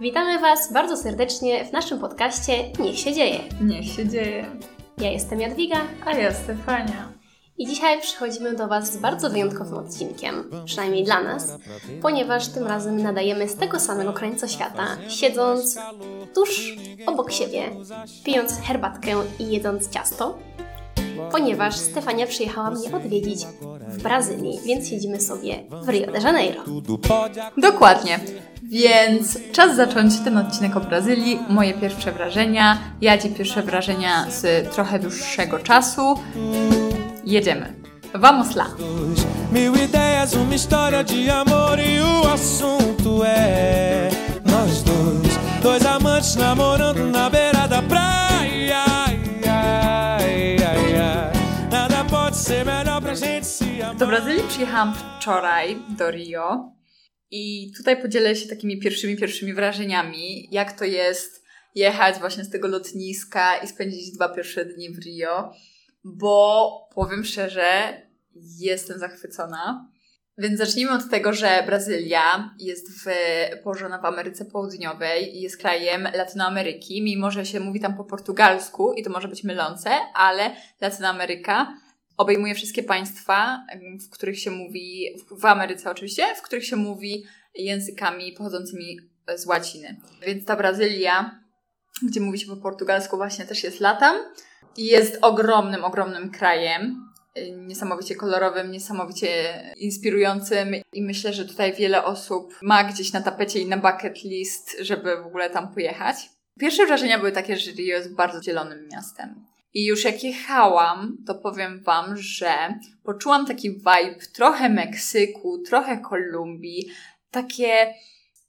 Witamy Was bardzo serdecznie w naszym podcaście Niech się dzieje. Niech się dzieje. Ja jestem Jadwiga, A ja Stefania. i dzisiaj przychodzimy do Was z bardzo wyjątkowym odcinkiem, przynajmniej dla nas, ponieważ tym razem nadajemy z tego samego krańca świata, siedząc tuż obok siebie, pijąc herbatkę i jedząc ciasto, ponieważ Stefania przyjechała mnie odwiedzić w Brazylii, więc siedzimy sobie w Rio de Janeiro. Dokładnie. Więc czas zacząć ten odcinek o Brazylii. Moje pierwsze wrażenia. Jadzi pierwsze wrażenia z trochę dłuższego czasu. Jedziemy. Vamos lá. Mil ideias, uma história de amor e o assunto é nós dois, dois amantes namorando na beira da praia. Ai, ai, ai, ai. Nada pode ser melhor pra gente se amar. Do Brazylii przyjechałam wczoraj do Rio i tutaj podzielę się takimi pierwszymi, pierwszymi wrażeniami, jak to jest jechać właśnie z tego lotniska i spędzić dwa pierwsze dni w Rio, bo powiem szczerze, jestem zachwycona. Więc zacznijmy od tego, że Brazylia jest w, położona w Ameryce Południowej i jest krajem Latynoameryki, mimo że się mówi tam po portugalsku i to może być mylące, ale Latynoameryka obejmuje wszystkie państwa, w których się mówi, w Ameryce oczywiście, w których się mówi językami pochodzącymi z łaciny. Więc ta Brazylia, gdzie mówi się po portugalsku, właśnie też jest latam i jest ogromnym, ogromnym krajem. y, Niesamowicie kolorowym, niesamowicie inspirującym i myślę, że tutaj wiele osób ma gdzieś na tapecie i na bucket list, żeby w ogóle tam pojechać. Pierwsze wrażenia były takie, że Rio jest bardzo zielonym miastem. I już jak jechałam, to powiem Wam, że poczułam taki vibe trochę Meksyku, trochę Kolumbii, takie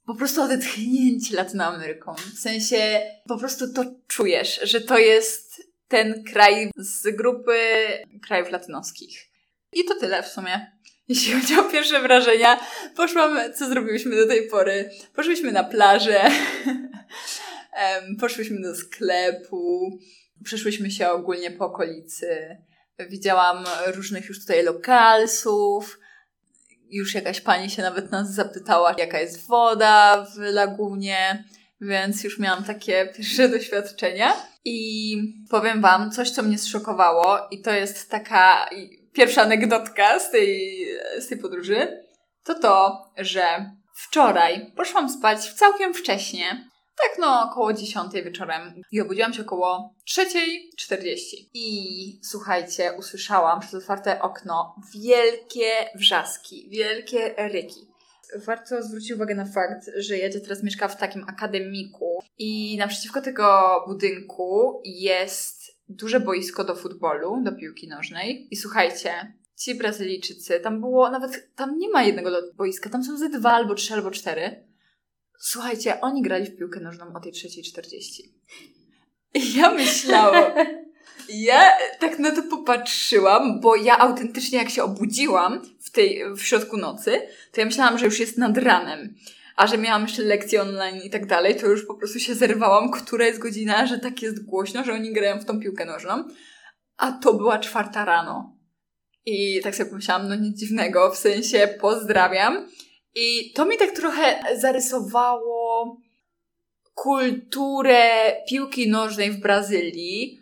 po prostu odetchnięcie Latynoameryką. W sensie po prostu to czujesz, że to jest ten kraj z grupy krajów latynoskich. I to tyle w sumie. Jeśli chodzi o pierwsze wrażenia, poszłam, co zrobiłyśmy do tej pory? Poszłyśmy na plażę, em, poszłyśmy do sklepu, przeszłyśmy się ogólnie po okolicy. Widziałam różnych już tutaj lokalsów. Już jakaś pani się nawet nas zapytała, jaka jest woda w lagunie, więc już miałam takie pierwsze doświadczenia. I powiem Wam coś, co mnie zszokowało, i to jest taka pierwsza anegdotka z tej, z tej podróży. To to, że wczoraj poszłam spać całkiem wcześnie, tak no około 10 wieczorem i obudziłam się około 3.40. I słuchajcie, usłyszałam przez otwarte okno wielkie wrzaski, wielkie ryki. Warto zwrócić uwagę na fakt, że Jadzie teraz mieszka w takim akademiku i naprzeciwko tego budynku jest duże boisko do futbolu, do piłki nożnej. I słuchajcie, ci Brazylijczycy, tam było nawet, tam nie ma jednego boiska, tam są ze dwa albo trzy albo cztery. Słuchajcie, oni grali w piłkę nożną o tej 3.40. I ja myślałam, ja tak na to popatrzyłam, bo ja autentycznie jak się obudziłam w tej, w środku nocy, to ja myślałam, że już jest nad ranem. A że miałam jeszcze lekcje online i tak dalej, to już po prostu się zerwałam, która jest godzina, że tak jest głośno, że oni grają w tą piłkę nożną. A to była czwarta rano. I tak sobie pomyślałam, no nic dziwnego, w sensie pozdrawiam. I to mi tak trochę zarysowało kulturę piłki nożnej w Brazylii.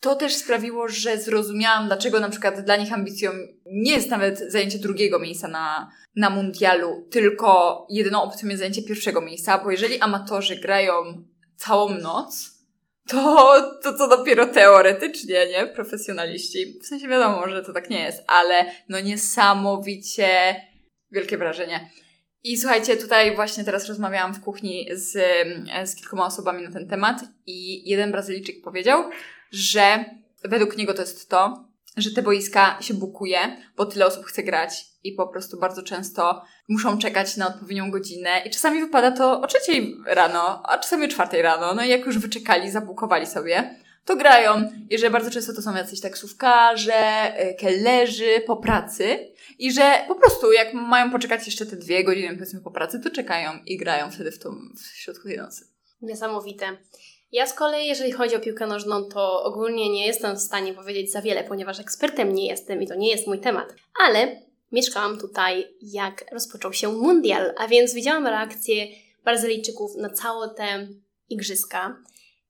To też sprawiło, że zrozumiałam, dlaczego na przykład dla nich ambicją nie jest nawet zajęcie drugiego miejsca na, na mundialu, tylko jedyną opcją jest zajęcie pierwszego miejsca, bo jeżeli amatorzy grają całą noc, to, to to dopiero teoretycznie, nie? Profesjonaliści. W sensie wiadomo, że to tak nie jest, ale no niesamowicie wielkie wrażenie. I słuchajcie, tutaj właśnie teraz rozmawiałam w kuchni z, z kilkoma osobami na ten temat i jeden Brazylijczyk powiedział, że według niego to jest to, że te boiska się bukuje, bo tyle osób chce grać i po prostu bardzo często muszą czekać na odpowiednią godzinę i czasami wypada to o trzeciej rano, a czasami o czwartej rano. No i jak już wyczekali, zabukowali sobie, to grają i że bardzo często to są jacyś taksówkarze, y, kelnerzy po pracy i że po prostu jak mają poczekać jeszcze te dwie godziny powiedzmy po pracy, to czekają i grają wtedy w, tą, w środku tej nocy. Niesamowite. Ja z kolei, jeżeli chodzi o piłkę nożną, to ogólnie nie jestem w stanie powiedzieć za wiele, ponieważ ekspertem nie jestem i to nie jest mój temat. Ale mieszkałam tutaj, jak rozpoczął się mundial, a więc widziałam reakcję Brazylijczyków na całe te igrzyska.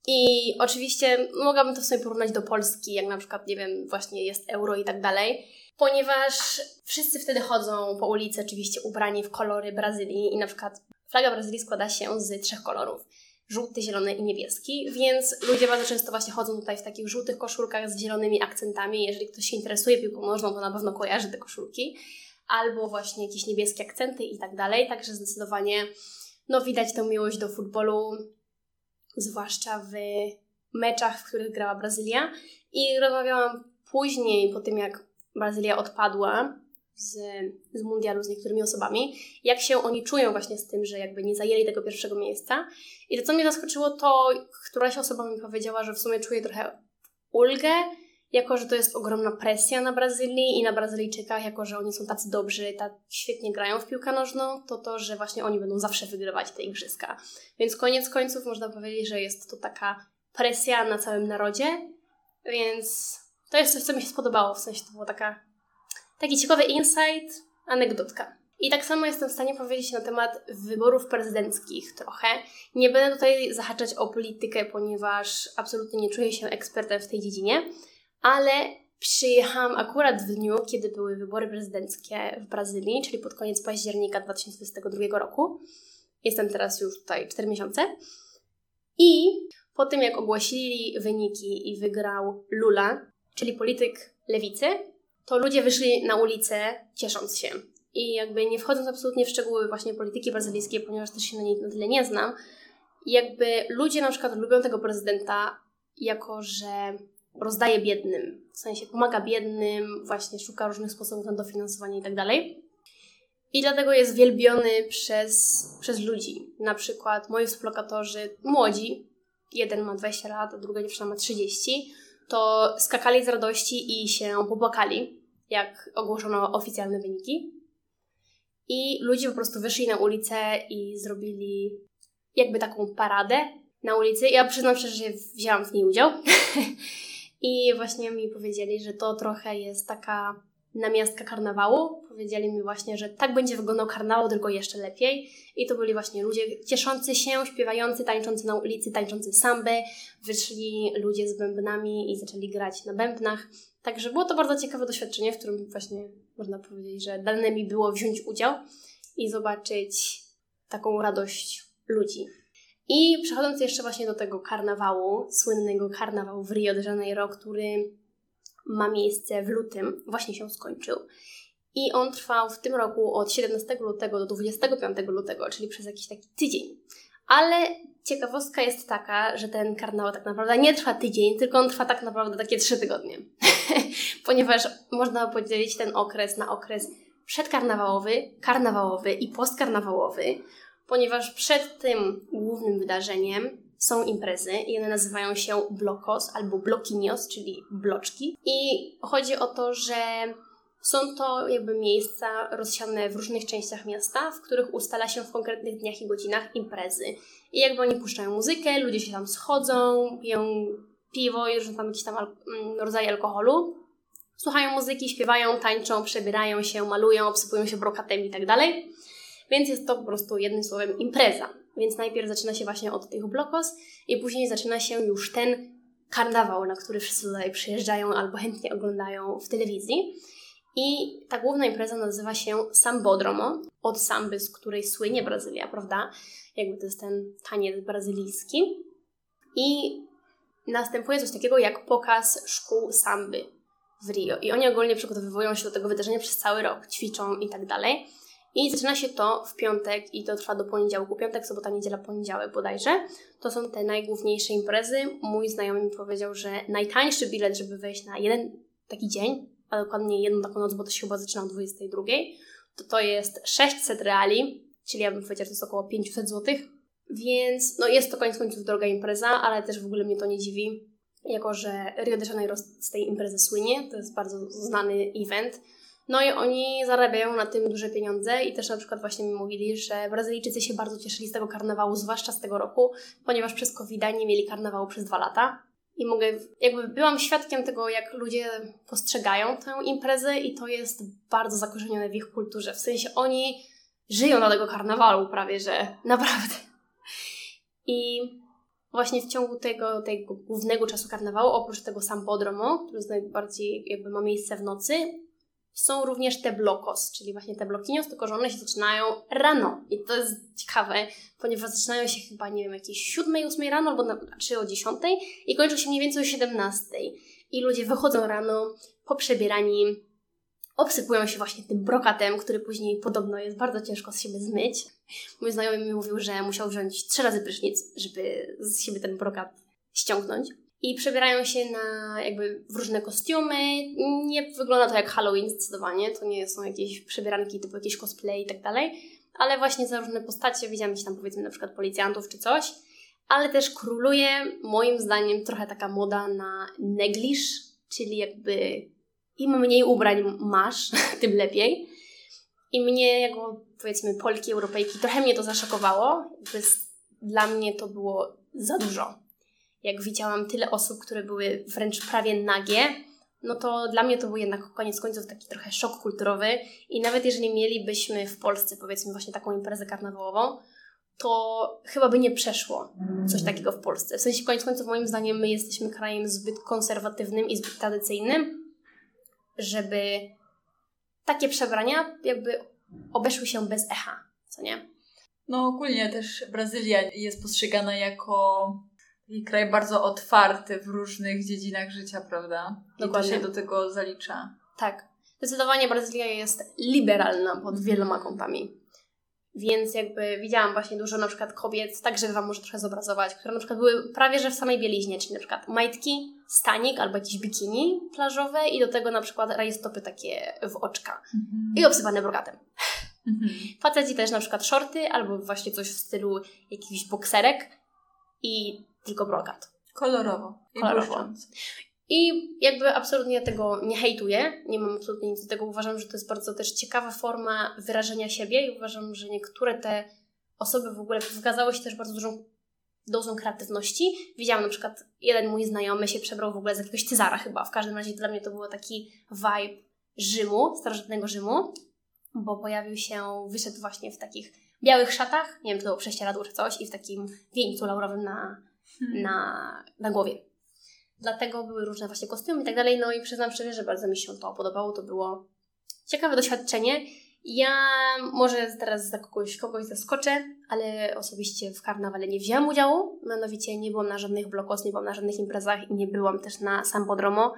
I oczywiście mogłabym to sobie porównać do Polski, jak na przykład, nie wiem, właśnie jest euro i tak dalej, ponieważ wszyscy wtedy chodzą po ulicy, oczywiście ubrani w kolory Brazylii i na przykład flaga Brazylii składa się z trzech kolorów. Żółty, zielony i niebieski, więc ludzie bardzo często właśnie chodzą tutaj w takich żółtych koszulkach z zielonymi akcentami. Jeżeli ktoś się interesuje piłką nożną, to na pewno kojarzy te koszulki. Albo właśnie jakieś niebieskie akcenty i tak dalej. Także zdecydowanie no widać tę miłość do futbolu, zwłaszcza w meczach, w których grała Brazylia. I rozmawiałam później, po tym jak Brazylia odpadła z, z mundialu z niektórymi osobami, jak się oni czują właśnie z tym, że jakby nie zajęli tego pierwszego miejsca. I to, co mnie zaskoczyło, to któraś osoba mi powiedziała, że w sumie czuje trochę ulgę, jako że to jest ogromna presja na Brazylii i na Brazylijczykach, jako że oni są tacy dobrzy, tak świetnie grają w piłkę nożną, to to, że właśnie oni będą zawsze wygrywać te igrzyska. Więc koniec końców można powiedzieć, że jest to taka presja na całym narodzie, więc to jest coś, co mi się spodobało, w sensie to było taka, taki ciekawy insight, anegdotka. I tak samo jestem w stanie powiedzieć na temat wyborów prezydenckich trochę. Nie będę tutaj zahaczać o politykę, ponieważ absolutnie nie czuję się ekspertem w tej dziedzinie, ale przyjechałam akurat w dniu, kiedy były wybory prezydenckie w Brazylii, czyli pod koniec października 2022 roku. Jestem teraz już tutaj 4 miesiące. I po tym, jak ogłosili wyniki i wygrał Lula, czyli polityk lewicy, to ludzie wyszli na ulicę ciesząc się. I jakby nie wchodząc absolutnie w szczegóły właśnie polityki brazylijskiej, ponieważ też się na niej na tyle nie znam, jakby ludzie na przykład lubią tego prezydenta jako, że rozdaje biednym, w sensie pomaga biednym, właśnie szuka różnych sposobów na dofinansowanie i tak dalej. I dlatego jest wielbiony przez, przez ludzi. Na przykład moi współlokatorzy młodzi, jeden ma 20 lat, a druga dziewczyna ma 30, to skakali z radości i się popłakali, jak ogłoszono oficjalne wyniki. I ludzie po prostu wyszli na ulicę i zrobili jakby taką paradę na ulicy. Ja przyznam szczerze, że wzięłam w niej udział. I właśnie mi powiedzieli, że to trochę jest taka namiastka karnawału. Powiedzieli mi właśnie, że tak będzie wyglądał karnawał, tylko jeszcze lepiej. I to byli właśnie ludzie cieszący się, śpiewający, tańczący na ulicy, tańczący samby. Wyszli ludzie z bębnami i zaczęli grać na bębnach. Także było to bardzo ciekawe doświadczenie, w którym właśnie można powiedzieć, że dane mi było wziąć udział i zobaczyć taką radość ludzi. I przechodząc jeszcze właśnie do tego karnawału, słynnego karnawału w Rio de Janeiro, który ma miejsce w lutym, właśnie się skończył. I on trwał w tym roku od 17 lutego do 25 lutego, czyli przez jakiś taki tydzień. Ale ciekawostka jest taka, że ten karnawał tak naprawdę nie trwa tydzień, tylko on trwa tak naprawdę takie trzy tygodnie. Ponieważ można podzielić ten okres na okres przedkarnawałowy, karnawałowy i postkarnawałowy ponieważ przed tym głównym wydarzeniem są imprezy i one nazywają się blokos albo blokinios, czyli bloczki. I chodzi o to, że są to jakby miejsca rozsiane w różnych częściach miasta, w których ustala się w konkretnych dniach i godzinach imprezy. I jakby oni puszczają muzykę, ludzie się tam schodzą, piją piwo i różne tam jakieś tam al- mm, rodzaje alkoholu. Słuchają muzyki, śpiewają, tańczą, przebierają się, malują, obsypują się brokatem i tak dalej. Więc jest to po prostu jednym słowem impreza. Więc najpierw zaczyna się właśnie od tych blokos i później zaczyna się już ten karnawał, na który wszyscy tutaj przyjeżdżają albo chętnie oglądają w telewizji. I ta główna impreza nazywa się Sambodromo, od samby, z której słynie Brazylia, prawda? Jakby to jest ten taniec brazylijski. I następuje coś takiego jak pokaz szkół samby w Rio. I oni ogólnie przygotowują się do tego wydarzenia przez cały rok, ćwiczą i tak dalej. I zaczyna się to w piątek i to trwa do poniedziałku. Piątek, sobota, niedziela, poniedziałek bodajże. To są te najgłówniejsze imprezy. Mój znajomy mi powiedział, że najtańszy bilet, żeby wejść na jeden taki dzień, a dokładnie jedną taką noc, bo to się chyba zaczyna o 22, to to jest 600 reali, czyli ja bym powiedziała, że to jest około 500 zł. Więc no jest to koniec końców droga impreza, ale też w ogóle mnie to nie dziwi, jako że Rio de Janeiro z tej imprezy słynie. To jest bardzo znany event no i oni zarabiają na tym duże pieniądze i też na przykład właśnie mi mówili, że Brazylijczycy się bardzo cieszyli z tego karnawału, zwłaszcza z tego roku, ponieważ przez covid nie mieli karnawału przez dwa lata. I mogę, jakby byłam świadkiem tego, jak ludzie postrzegają tę imprezę i to jest bardzo zakorzenione w ich kulturze. W sensie oni żyją na tego karnawalu prawie, że naprawdę. I właśnie w ciągu tego, tego głównego czasu karnawału, oprócz tego Sampodromo, który jest najbardziej jakby ma miejsce w nocy, są również te blokos, czyli właśnie te blokinios, tylko że one się zaczynają rano. I to jest ciekawe, ponieważ zaczynają się chyba, nie wiem, jakieś 7, 8 rano, albo na, czy o 10 i kończą się mniej więcej o 17. I ludzie wychodzą rano, poprzebierani, obsypują się właśnie tym brokatem, który później podobno jest bardzo ciężko z siebie zmyć. Mój znajomy mi mówił, że musiał wziąć trzy razy prysznic, żeby z siebie ten brokat ściągnąć. I przebierają się na jakby w różne kostiumy. Nie wygląda to jak Halloween zdecydowanie. To nie są jakieś przebieranki typu jakieś cosplay i tak dalej. Ale właśnie za różne postacie widziałam gdzieś tam powiedzmy na przykład policjantów czy coś. Ale też króluje moim zdaniem trochę taka moda na negliż, czyli jakby im mniej ubrań masz, tym lepiej. I mnie, jako powiedzmy Polki, Europejki, trochę mnie to zaszokowało. Jakby dla mnie to było za dużo. Jak widziałam tyle osób, które były wręcz prawie nagie, no to dla mnie to był jednak koniec końców taki trochę szok kulturowy. I nawet jeżeli mielibyśmy w Polsce, powiedzmy, właśnie taką imprezę karnawałową, to chyba by nie przeszło coś takiego w Polsce. W sensie, koniec końców, moim zdaniem, my jesteśmy krajem zbyt konserwatywnym i zbyt tradycyjnym, żeby takie przebrania jakby obeszły się bez echa, co nie? No ogólnie też Brazylia jest postrzegana jako taki kraj bardzo otwarty w różnych dziedzinach życia, prawda? Dokładnie. I to się do tego zalicza. Tak. Zdecydowanie Brazylia jest liberalna pod wieloma kątami. Więc jakby widziałam właśnie dużo na przykład kobiet, tak żeby Wam może trochę zobrazować, które na przykład były prawie że w samej bieliźnie, czyli na przykład majtki, stanik albo jakieś bikini plażowe i do tego na przykład rajstopy takie w oczka Mhm. i obsypane brokatem. Mhm. Faceci też na przykład shorty albo właśnie coś w stylu jakichś bokserek i tylko brokat. Kolorowo. I Kolorowo. I jakby absolutnie tego nie hejtuję, nie mam absolutnie nic do tego. Uważam, że to jest bardzo też ciekawa forma wyrażenia siebie i uważam, że niektóre te osoby w ogóle wykazały się też bardzo dużą dozą kreatywności. Widziałam na przykład, jeden mój znajomy się przebrał w ogóle z jakiegoś Cezara chyba. W każdym razie dla mnie to było taki vibe Rzymu, starożytnego Rzymu, bo pojawił się, wyszedł właśnie w takich białych szatach, nie wiem, to było prześcieradło czy coś i w takim wieńcu laurowym na, Hmm. na, na głowie. Dlatego były różne właśnie kostiumy i tak dalej. No i przyznam szczerze, że bardzo mi się to podobało. To było ciekawe doświadczenie. Ja może teraz za kogoś, kogoś zaskoczę, ale osobiście w karnawale nie wzięłam udziału. Mianowicie nie byłam na żadnych blokos, nie byłam na żadnych imprezach i nie byłam też na Sampodromo.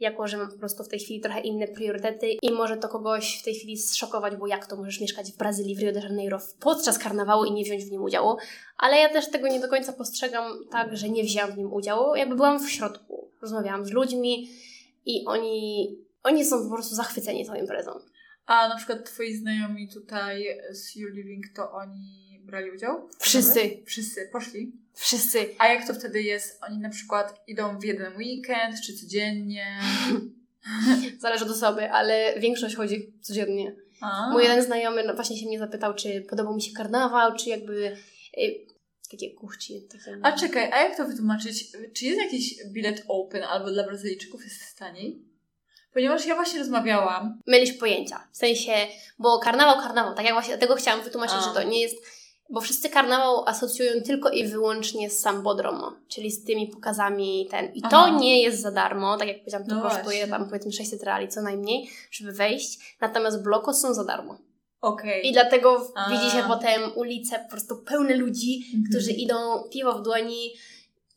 Jako, że mam po prostu w tej chwili trochę inne priorytety i może to kogoś w tej chwili zszokować, bo jak to możesz mieszkać w Brazylii, w Rio de Janeiro podczas karnawału i nie wziąć w nim udziału. Ale ja też tego nie do końca postrzegam tak, że nie wzięłam w nim udziału. Jakby byłam w środku, rozmawiałam z ludźmi i oni, oni są po prostu zachwyceni tą imprezą. A na przykład twoi znajomi tutaj z You Living, to oni brali udział? Wszyscy. Wszyscy, poszli. Wszyscy. A jak to wtedy jest? Oni na przykład idą w jeden weekend, czy codziennie? Zależy od osoby, ale większość chodzi codziennie. A, Mój jeden znajomy no, właśnie się mnie zapytał, czy podobał mi się karnawał, czy jakby y, takie kuchci. Takie... a czekaj, a jak to wytłumaczyć? Czy jest jakiś bilet open albo dla Brazylijczyków jest taniej? Ponieważ ja właśnie rozmawiałam. mylisz pojęcia. W sensie, bo karnawał, karnawał, tak jak właśnie dlatego chciałam wytłumaczyć, A. że to nie jest. Bo wszyscy karnawał asocjują tylko i wyłącznie z Sambodromo, czyli z tymi pokazami ten. I to Aha. nie jest za darmo, tak jak powiedziałam, to No kosztuje właśnie. tam powiedzmy 600 reali co najmniej, żeby wejść. Natomiast blokos są za darmo. Okej. I dlatego A. widzi się potem ulice po prostu pełne ludzi, Mhm. którzy idą piwo w dłoni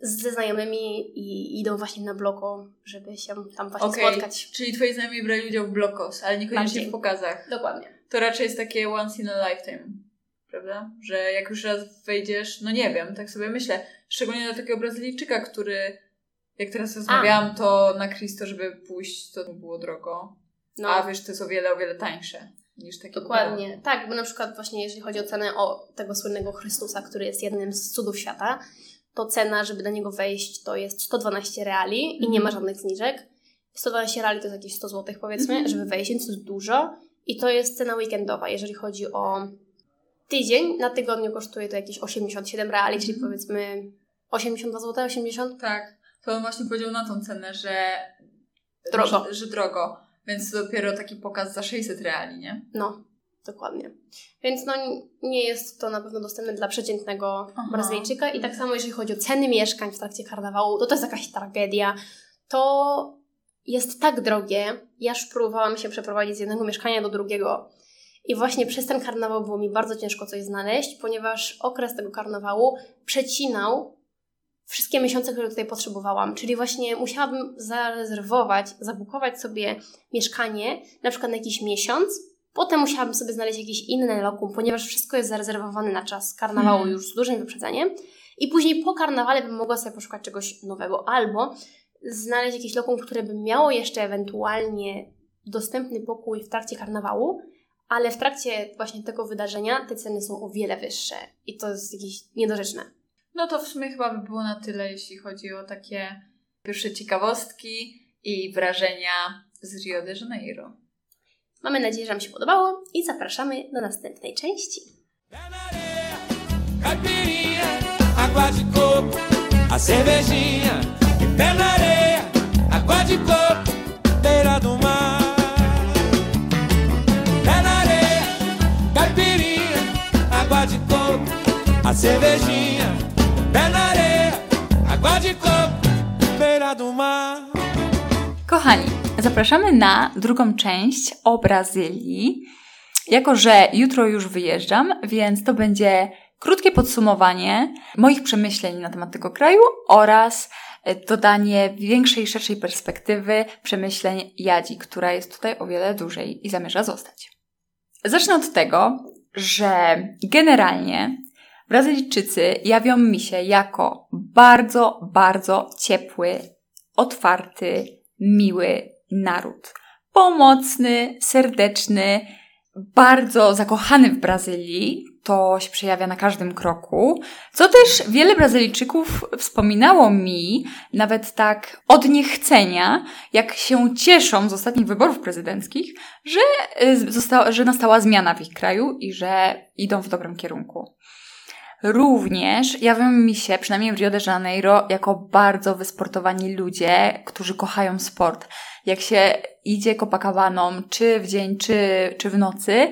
ze znajomymi i idą właśnie na bloko, żeby się tam właśnie Okej, spotkać. Czyli twoi znajomi brali udział w blokos, ale niekoniecznie Bardziej. w pokazach. Dokładnie. To raczej jest takie once in a lifetime, prawda? Że jak już raz wejdziesz, no nie wiem, tak sobie myślę. Szczególnie dla takiego Brazylijczyka, który, jak teraz rozmawiałam, to na Cristo, żeby pójść, to było drogo. No. A wiesz, to jest o wiele, o wiele tańsze niż takie Dokładnie. Tak, bo na przykład właśnie jeżeli chodzi o cenę o tego słynnego Chrystusa, który jest jednym z cudów świata, to cena, żeby do niego wejść, to jest 112 reali i nie ma żadnych zniżek. 112 reali to jest jakieś 100 zł powiedzmy, Mhm. żeby wejść, więc to jest dużo. I to jest cena weekendowa. Jeżeli chodzi o tydzień, na tygodniu kosztuje to jakieś 87 reali, czyli Mhm. powiedzmy 82 zł, 80? Tak, to on właśnie powiedział na tą cenę, że Drogo. Że, że drogo. Więc to dopiero taki pokaz za 600 reali, nie? No. Dokładnie. Więc no nie jest to na pewno dostępne dla przeciętnego Aha. Brazylijczyka i tak samo jeżeli chodzi o ceny mieszkań w trakcie karnawału, to to jest jakaś tragedia. To jest tak drogie. Ja już próbowałam się przeprowadzić z jednego mieszkania do drugiego i właśnie przez ten karnawał było mi bardzo ciężko coś znaleźć, ponieważ okres tego karnawału przecinał wszystkie miesiące, które tutaj potrzebowałam. Czyli właśnie musiałabym zarezerwować, zabukować sobie mieszkanie na przykład na jakiś miesiąc, potem musiałabym sobie znaleźć jakieś inne lokum, ponieważ wszystko jest zarezerwowane na czas karnawału Hmm. już z dużym wyprzedzeniem. I później po karnawale bym mogła sobie poszukać czegoś nowego albo znaleźć jakieś lokum, które by miało jeszcze ewentualnie dostępny pokój w trakcie karnawału, ale w trakcie właśnie tego wydarzenia te ceny są o wiele wyższe i to jest jakieś niedorzeczne. No to w sumie chyba by było na tyle, jeśli chodzi o takie pierwsze ciekawostki i wrażenia z Rio de Janeiro. Mamy nadzieję, że Wam się podobało i zapraszamy do następnej części. Água de coco, a cervejinha. E pé na areia, água de coco, cervejinha. Pé na areia, água de coco, beira do mar. Kochani, zapraszamy na drugą część o Brazylii. Jako, że jutro już wyjeżdżam, więc to będzie krótkie podsumowanie moich przemyśleń na temat tego kraju oraz e, dodanie większej, szerszej perspektywy przemyśleń Jadzi, która jest tutaj o wiele dłużej i zamierza zostać. Zacznę od tego, że generalnie Brazylijczycy jawią mi się jako bardzo, bardzo ciepły, otwarty, miły naród. Pomocny, serdeczny, bardzo zakochany w Brazylii. To się przejawia na każdym kroku. Co też wiele Brazylijczyków wspominało mi, nawet tak od niechcenia, jak się cieszą z ostatnich wyborów prezydenckich, że, y, została, że nastała zmiana w ich kraju i że idą w dobrym kierunku. Również jawią mi się, przynajmniej w Rio de Janeiro, jako bardzo wysportowani ludzie, którzy kochają sport. Jak się idzie Copacabaną, czy w dzień, czy, czy w nocy,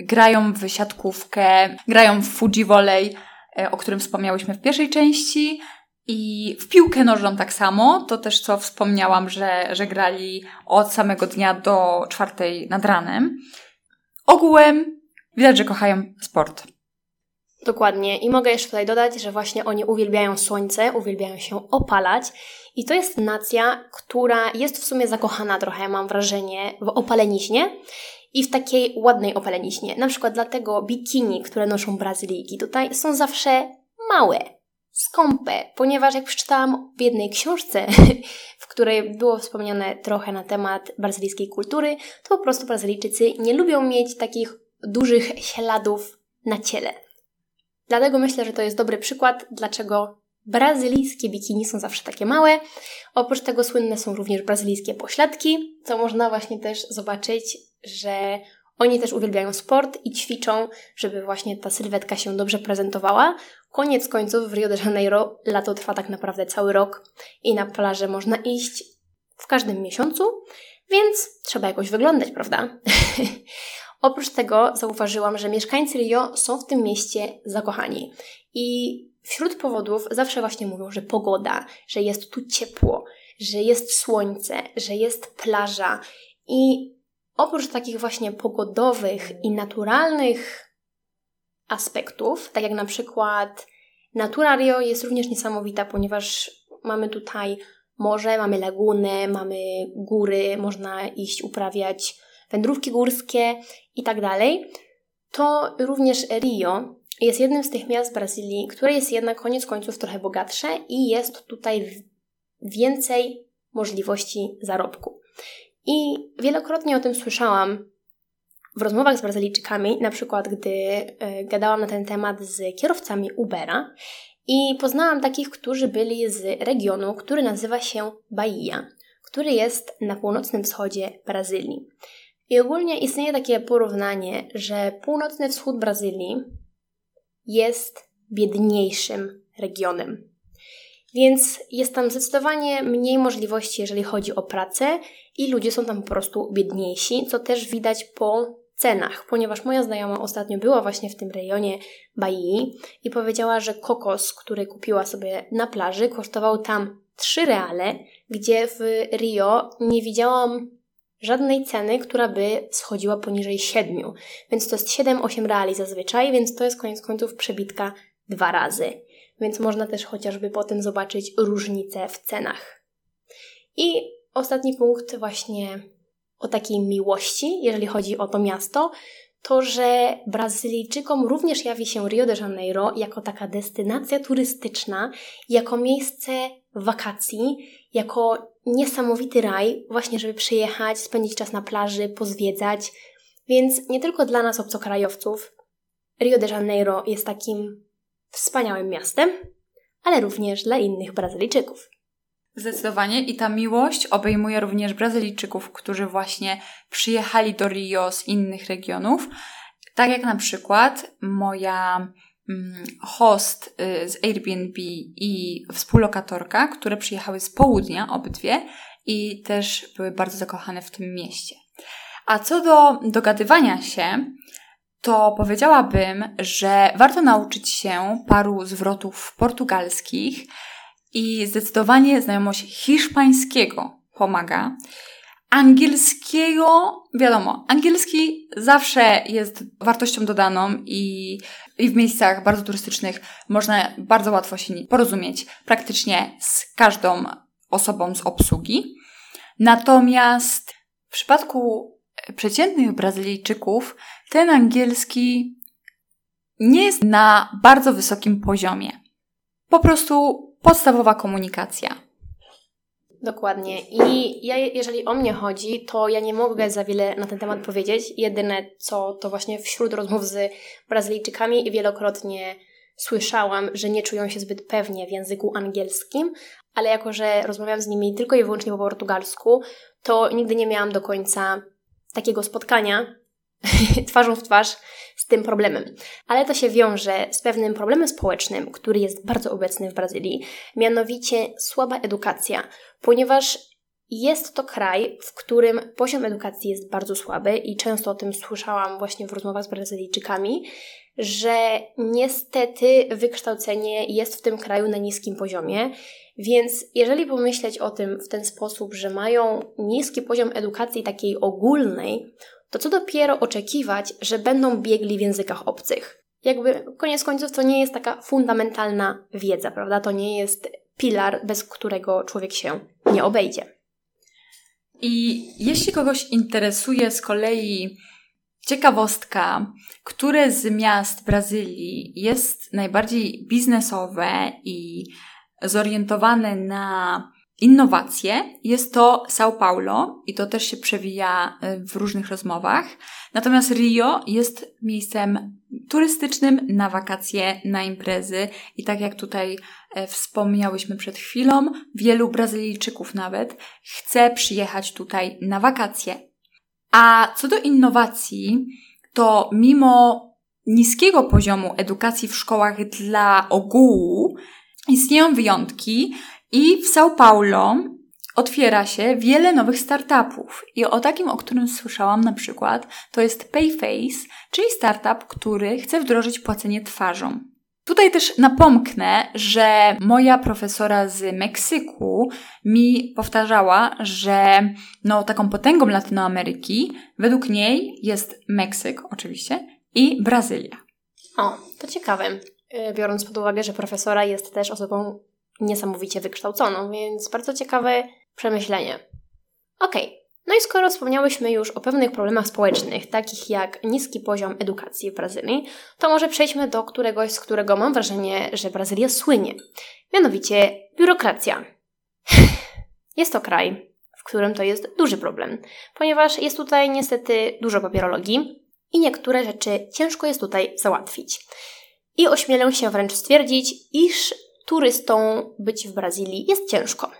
grają w siatkówkę, grają w Fuji Volley, e, o którym wspomniałyśmy w pierwszej części, i w piłkę nożną tak samo, to też co wspomniałam, że, że grali od samego dnia do czwartej nad ranem. Ogółem widać, że kochają sport. Dokładnie. I mogę jeszcze tutaj dodać, że właśnie oni uwielbiają słońce, uwielbiają się opalać. I to jest nacja, która jest w sumie zakochana trochę, mam wrażenie, w opaleniśnie i w takiej ładnej opaleniśnie. Na przykład dlatego bikini, które noszą Brazylijki tutaj, są zawsze małe, skąpe, ponieważ jak przeczytałam w jednej książce, w której było wspomniane trochę na temat brazylijskiej kultury, to po prostu Brazylijczycy nie lubią mieć takich dużych śladów na ciele. Dlatego myślę, że to jest dobry przykład, dlaczego brazylijskie bikini są zawsze takie małe. Oprócz tego słynne są również brazylijskie pośladki, co można właśnie też zobaczyć, że oni też uwielbiają sport i ćwiczą, żeby właśnie ta sylwetka się dobrze prezentowała. Koniec końców w Rio de Janeiro lato trwa tak naprawdę cały rok i na plażę można iść w każdym miesiącu, więc trzeba jakoś wyglądać, prawda? Oprócz tego zauważyłam, że mieszkańcy Rio są w tym mieście zakochani. I wśród powodów zawsze właśnie mówią, że pogoda, że jest tu ciepło, że jest słońce, że jest plaża. I oprócz takich właśnie pogodowych i naturalnych aspektów, tak jak na przykład natura Rio jest również niesamowita, ponieważ mamy tutaj morze, mamy laguny, mamy góry, można iść uprawiać wędrówki górskie i tak to również Rio jest jednym z tych miast Brazylii, które jest jednak koniec końców trochę bogatsze i jest tutaj więcej możliwości zarobku. I wielokrotnie o tym słyszałam w rozmowach z Brazylijczykami, na przykład gdy e, gadałam na ten temat z kierowcami Ubera i poznałam takich, którzy byli z regionu, który nazywa się Bahia, który jest na północnym wschodzie Brazylii. I ogólnie istnieje takie porównanie, że północny wschód Brazylii jest biedniejszym regionem. Więc jest tam zdecydowanie mniej możliwości, jeżeli chodzi o pracę, i ludzie są tam po prostu biedniejsi, co też widać po cenach, ponieważ moja znajoma ostatnio była właśnie w tym rejonie Bahii i powiedziała, że kokos, który kupiła sobie na plaży, kosztował tam 3 reale, gdzie w Rio nie widziałam żadnej ceny, która by schodziła poniżej 7. Więc to jest 7-8 reali zazwyczaj, więc to jest koniec końców przebitka dwa razy. Więc można też chociażby potem zobaczyć różnice w cenach. I ostatni punkt właśnie o takiej miłości, jeżeli chodzi o to miasto, to, że Brazylijczykom również jawi się Rio de Janeiro jako taka destynacja turystyczna, jako miejsce wakacji, jako niesamowity raj, właśnie żeby przyjechać, spędzić czas na plaży, pozwiedzać. Więc nie tylko dla nas obcokrajowców Rio de Janeiro jest takim wspaniałym miastem, ale również dla innych Brazylijczyków. Zdecydowanie i ta miłość obejmuje również Brazylijczyków, którzy właśnie przyjechali do Rio z innych regionów. Tak jak na przykład moja host y, z Airbnb i współlokatorka, które przyjechały z południa, obydwie, i też były bardzo zakochane w tym mieście. A co do dogadywania się, to powiedziałabym, że warto nauczyć się paru zwrotów portugalskich, i zdecydowanie znajomość hiszpańskiego pomaga. Angielskiego, wiadomo, angielski zawsze jest wartością dodaną i, i w miejscach bardzo turystycznych można bardzo łatwo się porozumieć praktycznie z każdą osobą z obsługi. Natomiast w przypadku przeciętnych Brazylijczyków ten angielski nie jest na bardzo wysokim poziomie. Po prostu podstawowa komunikacja. Dokładnie. I ja, jeżeli o mnie chodzi, to ja nie mogę za wiele na ten temat powiedzieć. Jedyne co to właśnie wśród rozmów z Brazylijczykami wielokrotnie słyszałam, że nie czują się zbyt pewnie w języku angielskim, ale jako, że rozmawiam z nimi tylko i wyłącznie po portugalsku, to nigdy nie miałam do końca takiego spotkania twarzą w twarz z tym problemem. Ale to się wiąże z pewnym problemem społecznym, który jest bardzo obecny w Brazylii, mianowicie słaba edukacja, ponieważ jest to kraj, w którym poziom edukacji jest bardzo słaby i często o tym słyszałam właśnie w rozmowach z Brazylijczykami, że niestety wykształcenie jest w tym kraju na niskim poziomie. Więc jeżeli pomyśleć o tym w ten sposób, że mają niski poziom edukacji takiej ogólnej, to co dopiero oczekiwać, że będą biegli w językach obcych. Jakby koniec końców to nie jest taka fundamentalna wiedza, prawda? To nie jest pilar, bez którego człowiek się nie obejdzie. I jeśli kogoś interesuje z kolei ciekawostka, które z miast Brazylii jest najbardziej biznesowe i zorientowane na innowacje. Jest to São Paulo i to też się przewija e, w różnych rozmowach. Natomiast Rio jest miejscem turystycznym na wakacje, na imprezy i tak jak tutaj e, wspomniałyśmy przed chwilą, wielu Brazylijczyków nawet chce przyjechać tutaj na wakacje. A co do innowacji, to mimo niskiego poziomu edukacji w szkołach dla ogółu, istnieją wyjątki, i w São Paulo otwiera się wiele nowych startupów. I o takim, o którym słyszałam na przykład, to jest Payface, czyli startup, który chce wdrożyć płacenie twarzą. Tutaj też napomknę, że moja profesora z Meksyku mi powtarzała, że no, taką potęgą Latynoameryki według niej jest Meksyk oczywiście i Brazylia. O, to ciekawe. Y, biorąc pod uwagę, że profesora jest też osobą niesamowicie wykształconą, więc bardzo ciekawe przemyślenie. Ok, no i skoro wspomniałyśmy już o pewnych problemach społecznych, takich jak niski poziom edukacji w Brazylii, to może przejdźmy do któregoś, z którego mam wrażenie, że Brazylia słynie. Mianowicie biurokracja. Jest to kraj, w którym to jest duży problem, ponieważ jest tutaj niestety dużo papierologii i niektóre rzeczy ciężko jest tutaj załatwić. I ośmielę się wręcz stwierdzić, iż turystą być w Brazylii jest ciężko.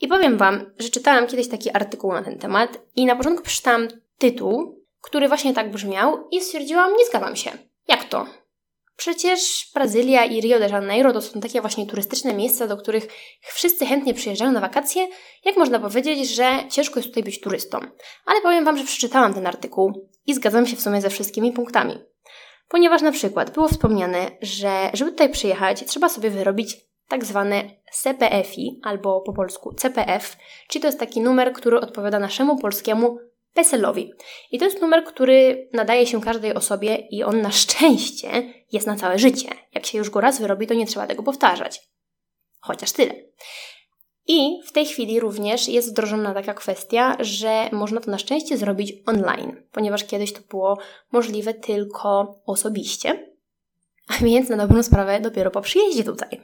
I powiem Wam, że czytałam kiedyś taki artykuł na ten temat i na początku przeczytałam tytuł, który właśnie tak brzmiał i stwierdziłam, nie zgadzam się. Jak to? Przecież Brazylia i Rio de Janeiro to są takie właśnie turystyczne miejsca, do których wszyscy chętnie przyjeżdżają na wakacje. Jak można powiedzieć, że ciężko jest tutaj być turystą. Ale powiem Wam, że przeczytałam ten artykuł i zgadzam się w sumie ze wszystkimi punktami. Ponieważ na przykład było wspomniane, że żeby tutaj przyjechać, trzeba sobie wyrobić tak zwane CPF-i, albo po polsku CPF, czyli to jest taki numer, który odpowiada naszemu polskiemu PESEL-owi. I to jest numer, który nadaje się każdej osobie i on na szczęście jest na całe życie. Jak się już go raz wyrobi, to nie trzeba tego powtarzać. Chociaż tyle. I w tej chwili również jest wdrożona taka kwestia, że można to na szczęście zrobić online, ponieważ kiedyś to było możliwe tylko osobiście, a więc na dobrą sprawę dopiero po przyjeździe tutaj.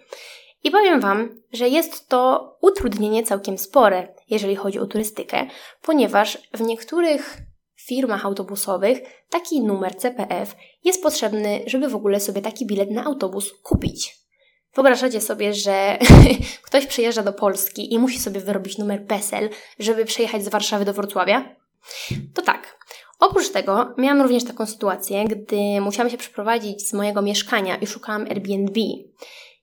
I powiem Wam, że jest to utrudnienie całkiem spore, jeżeli chodzi o turystykę, ponieważ w niektórych firmach autobusowych taki numer CPF jest potrzebny, żeby w ogóle sobie taki bilet na autobus kupić. Wyobrażacie sobie, że ktoś przyjeżdża do Polski i musi sobie wyrobić numer PESEL, żeby przejechać z Warszawy do Wrocławia? To tak. Oprócz tego miałam również taką sytuację, gdy musiałam się przeprowadzić z mojego mieszkania i szukałam Airbnb.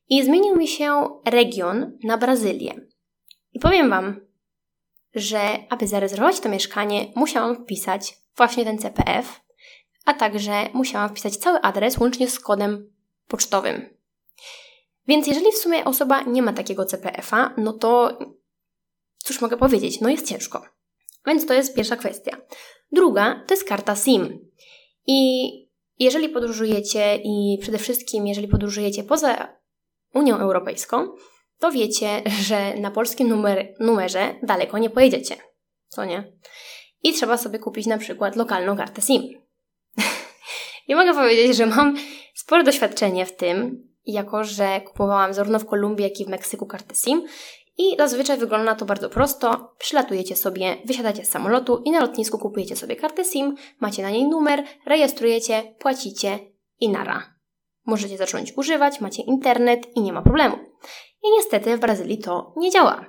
I zmienił mi się region na Brazylię. I powiem Wam, że aby zarezerwować to mieszkanie, musiałam wpisać właśnie ten CPF, a także musiałam wpisać cały adres łącznie z kodem pocztowym. Więc jeżeli w sumie osoba nie ma takiego CPF-a, no to cóż mogę powiedzieć, no jest ciężko. Więc to jest pierwsza kwestia. Druga to jest karta SIM. I jeżeli podróżujecie i przede wszystkim jeżeli podróżujecie poza Unią Europejską, to wiecie, że na polskim numer, numerze daleko nie pojedziecie. Co nie? I trzeba sobie kupić na przykład lokalną kartę SIM. I mogę powiedzieć, że mam spore doświadczenie w tym, jako że kupowałam zarówno w Kolumbii, jak i w Meksyku kartę SIM. I zazwyczaj wygląda to bardzo prosto. Przylatujecie sobie, wysiadacie z samolotu i na lotnisku kupujecie sobie kartę SIM, macie na niej numer, rejestrujecie, płacicie i nara. Możecie zacząć używać, macie internet i nie ma problemu. I niestety w Brazylii to nie działa.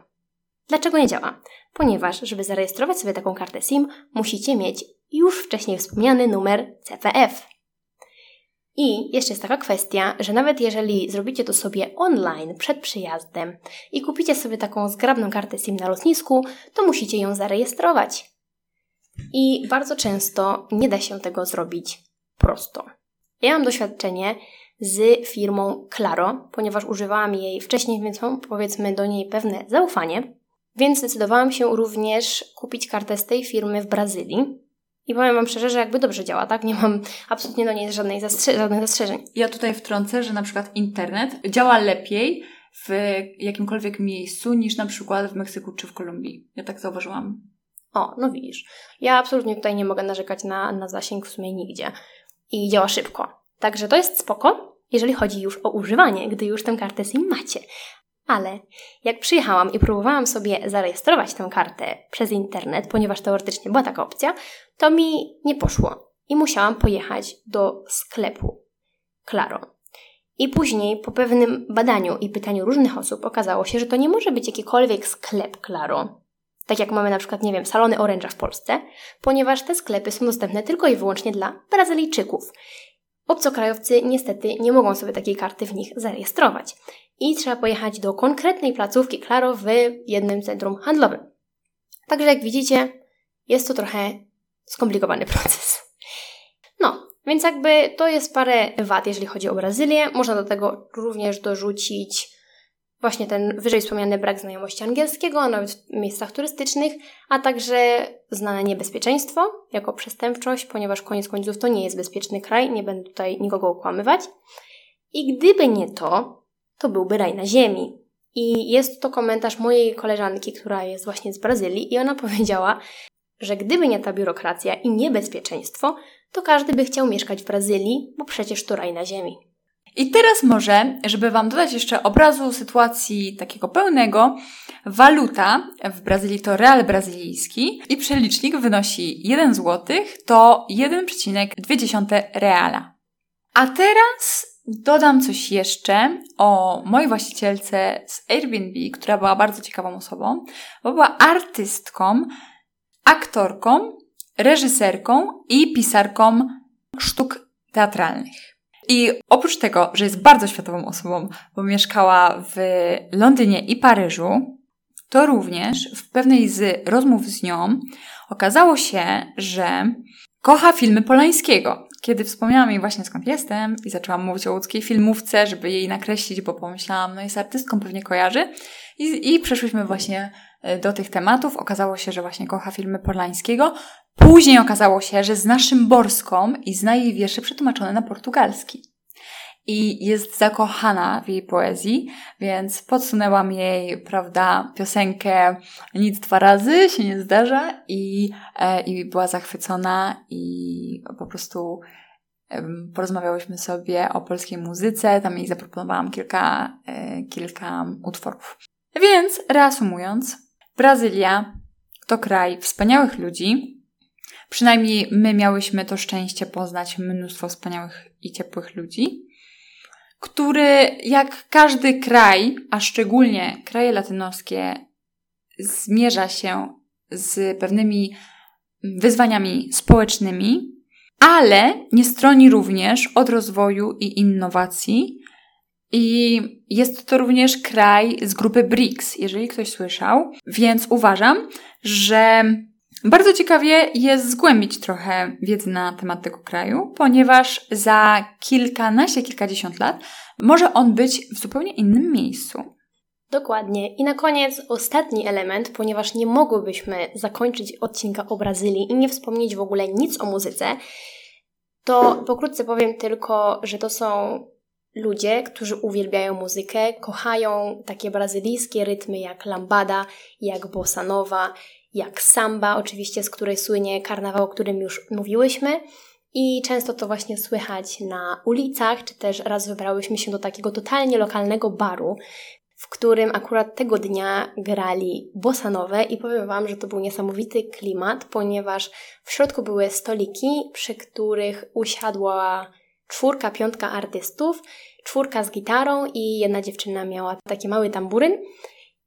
Dlaczego nie działa? Ponieważ, żeby zarejestrować sobie taką kartę SIM, musicie mieć już wcześniej wspomniany numer CPF. I jeszcze jest taka kwestia, że nawet jeżeli zrobicie to sobie online przed przyjazdem i kupicie sobie taką zgrabną kartę SIM na lotnisku, to musicie ją zarejestrować. I bardzo często nie da się tego zrobić prosto. Ja mam doświadczenie z firmą Claro, ponieważ używałam jej wcześniej, więc mam powiedzmy do niej pewne zaufanie. Więc zdecydowałam się również kupić kartę z tej firmy w Brazylii. I powiem Wam szczerze, że jakby dobrze działa, tak? Nie mam absolutnie do niej żadnej zastrze- żadnych zastrzeżeń. Ja tutaj wtrącę, że na przykład internet działa lepiej w jakimkolwiek miejscu niż na przykład w Meksyku czy w Kolumbii. Ja tak zauważyłam. O, no widzisz. Ja absolutnie tutaj nie mogę narzekać na, na zasięg w sumie nigdzie. I działa szybko. Także to jest spoko, jeżeli chodzi już o używanie, gdy już tę kartę SIM macie. Ale jak przyjechałam i próbowałam sobie zarejestrować tę kartę przez internet, ponieważ teoretycznie była taka opcja, to mi nie poszło i musiałam pojechać do sklepu Claro. I później, po pewnym badaniu i pytaniu różnych osób, okazało się, że to nie może być jakikolwiek sklep Claro, tak jak mamy na przykład, nie wiem, salony oręża w Polsce, ponieważ te sklepy są dostępne tylko i wyłącznie dla Brazylijczyków. Obcokrajowcy niestety nie mogą sobie takiej karty w nich zarejestrować i trzeba pojechać do konkretnej placówki Claro w jednym centrum handlowym. Także jak widzicie, jest to trochę skomplikowany proces. No, więc jakby to jest parę wad, jeżeli chodzi o Brazylię. Można do tego również dorzucić właśnie ten wyżej wspomniany brak znajomości angielskiego, nawet w miejscach turystycznych, a także znane niebezpieczeństwo jako przestępczość, ponieważ koniec końców to nie jest bezpieczny kraj, nie będę tutaj nikogo okłamywać. I gdyby nie to, to byłby raj na ziemi. I jest to komentarz mojej koleżanki, która jest właśnie z Brazylii, i ona powiedziała, że gdyby nie ta biurokracja i niebezpieczeństwo, to każdy by chciał mieszkać w Brazylii, bo przecież to raj na ziemi. I teraz może, żeby Wam dodać jeszcze obrazu sytuacji takiego pełnego, waluta w Brazylii to real brazylijski i przelicznik wynosi 1 zł to 1,2 reala. A teraz dodam coś jeszcze o mojej właścicielce z Airbnb, która była bardzo ciekawą osobą, bo była artystką, aktorką, reżyserką i pisarką sztuk teatralnych. I oprócz tego, że jest bardzo światową osobą, bo mieszkała w Londynie i Paryżu, to również w pewnej z rozmów z nią okazało się, że kocha filmy Polańskiego. Kiedy wspomniałam jej właśnie skąd jestem i zaczęłam mówić o łódzkiej filmówce, żeby jej nakreślić, bo pomyślałam, no jest artystką, pewnie kojarzy. I, i przeszłyśmy właśnie e, do tych tematów. Okazało się, że właśnie kocha filmy Polańskiego. Później okazało się, że zna Szymborską i zna jej wiersze przetłumaczone na portugalski i jest zakochana w jej poezji, więc podsunęłam jej, prawda, piosenkę Nic dwa razy się nie zdarza i, e, i była zachwycona i po prostu porozmawiałyśmy sobie o polskiej muzyce, tam jej zaproponowałam kilka, e, kilka utworów. Więc reasumując, Brazylia to kraj wspaniałych ludzi, Przynajmniej my miałyśmy to szczęście poznać mnóstwo wspaniałych i ciepłych ludzi który jak każdy kraj, a szczególnie kraje latynoskie, zmierza się z pewnymi wyzwaniami społecznymi, ale nie stroni również od rozwoju i innowacji. I jest to również kraj z grupy BRICS, jeżeli ktoś słyszał, więc uważam, że bardzo ciekawie jest zgłębić trochę wiedzy na temat tego kraju, ponieważ za kilkanaście, kilkadziesiąt lat może on być w zupełnie innym miejscu. Dokładnie. I na koniec ostatni element, ponieważ nie mogłybyśmy zakończyć odcinka o Brazylii i nie wspomnieć w ogóle nic o muzyce, to pokrótce powiem tylko, że to są ludzie, którzy uwielbiają muzykę, kochają takie brazylijskie rytmy jak lambada, jak bossa nova, jak samba, oczywiście z której słynie karnawał, o którym już mówiłyśmy. I często to właśnie słychać na ulicach, czy też raz wybrałyśmy się do takiego totalnie lokalnego baru, w którym akurat tego dnia grali bosanowe i powiem Wam, że to był niesamowity klimat, ponieważ w środku były stoliki, przy których usiadła czwórka, piątka artystów, czwórka z gitarą i jedna dziewczyna miała taki mały tamburyn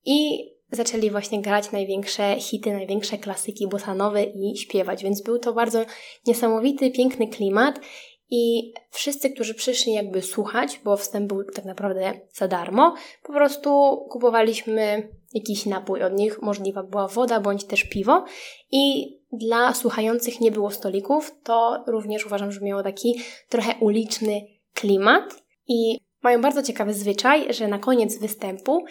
i zaczęli właśnie grać największe hity, największe klasyki bosanowe i śpiewać, więc był to bardzo niesamowity, piękny klimat i wszyscy, którzy przyszli jakby słuchać, bo wstęp był tak naprawdę za darmo, po prostu kupowaliśmy jakiś napój od nich, możliwa była woda bądź też piwo i dla słuchających nie było stolików, to również uważam, że miało taki trochę uliczny klimat i mają bardzo ciekawy zwyczaj, że na koniec występu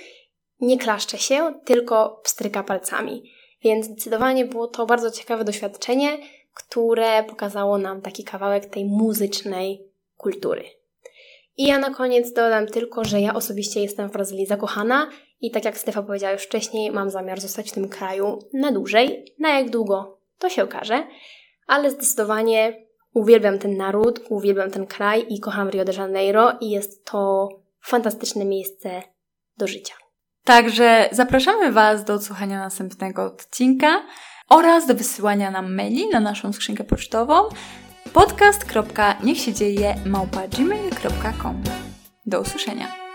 nie klaszcze się, tylko pstryka palcami. Więc zdecydowanie było to bardzo ciekawe doświadczenie, które pokazało nam taki kawałek tej muzycznej kultury. I ja na koniec dodam tylko, że ja osobiście jestem w Brazylii zakochana i tak jak Stefa powiedziała już wcześniej, mam zamiar zostać w tym kraju na dłużej. Na jak długo, to się okaże, ale zdecydowanie uwielbiam ten naród, uwielbiam ten kraj i kocham Rio de Janeiro i jest to fantastyczne miejsce do życia. Także zapraszamy Was do odsłuchania następnego odcinka oraz do wysyłania nam maili na naszą skrzynkę pocztową podcast.niechsiedzieje Do usłyszenia.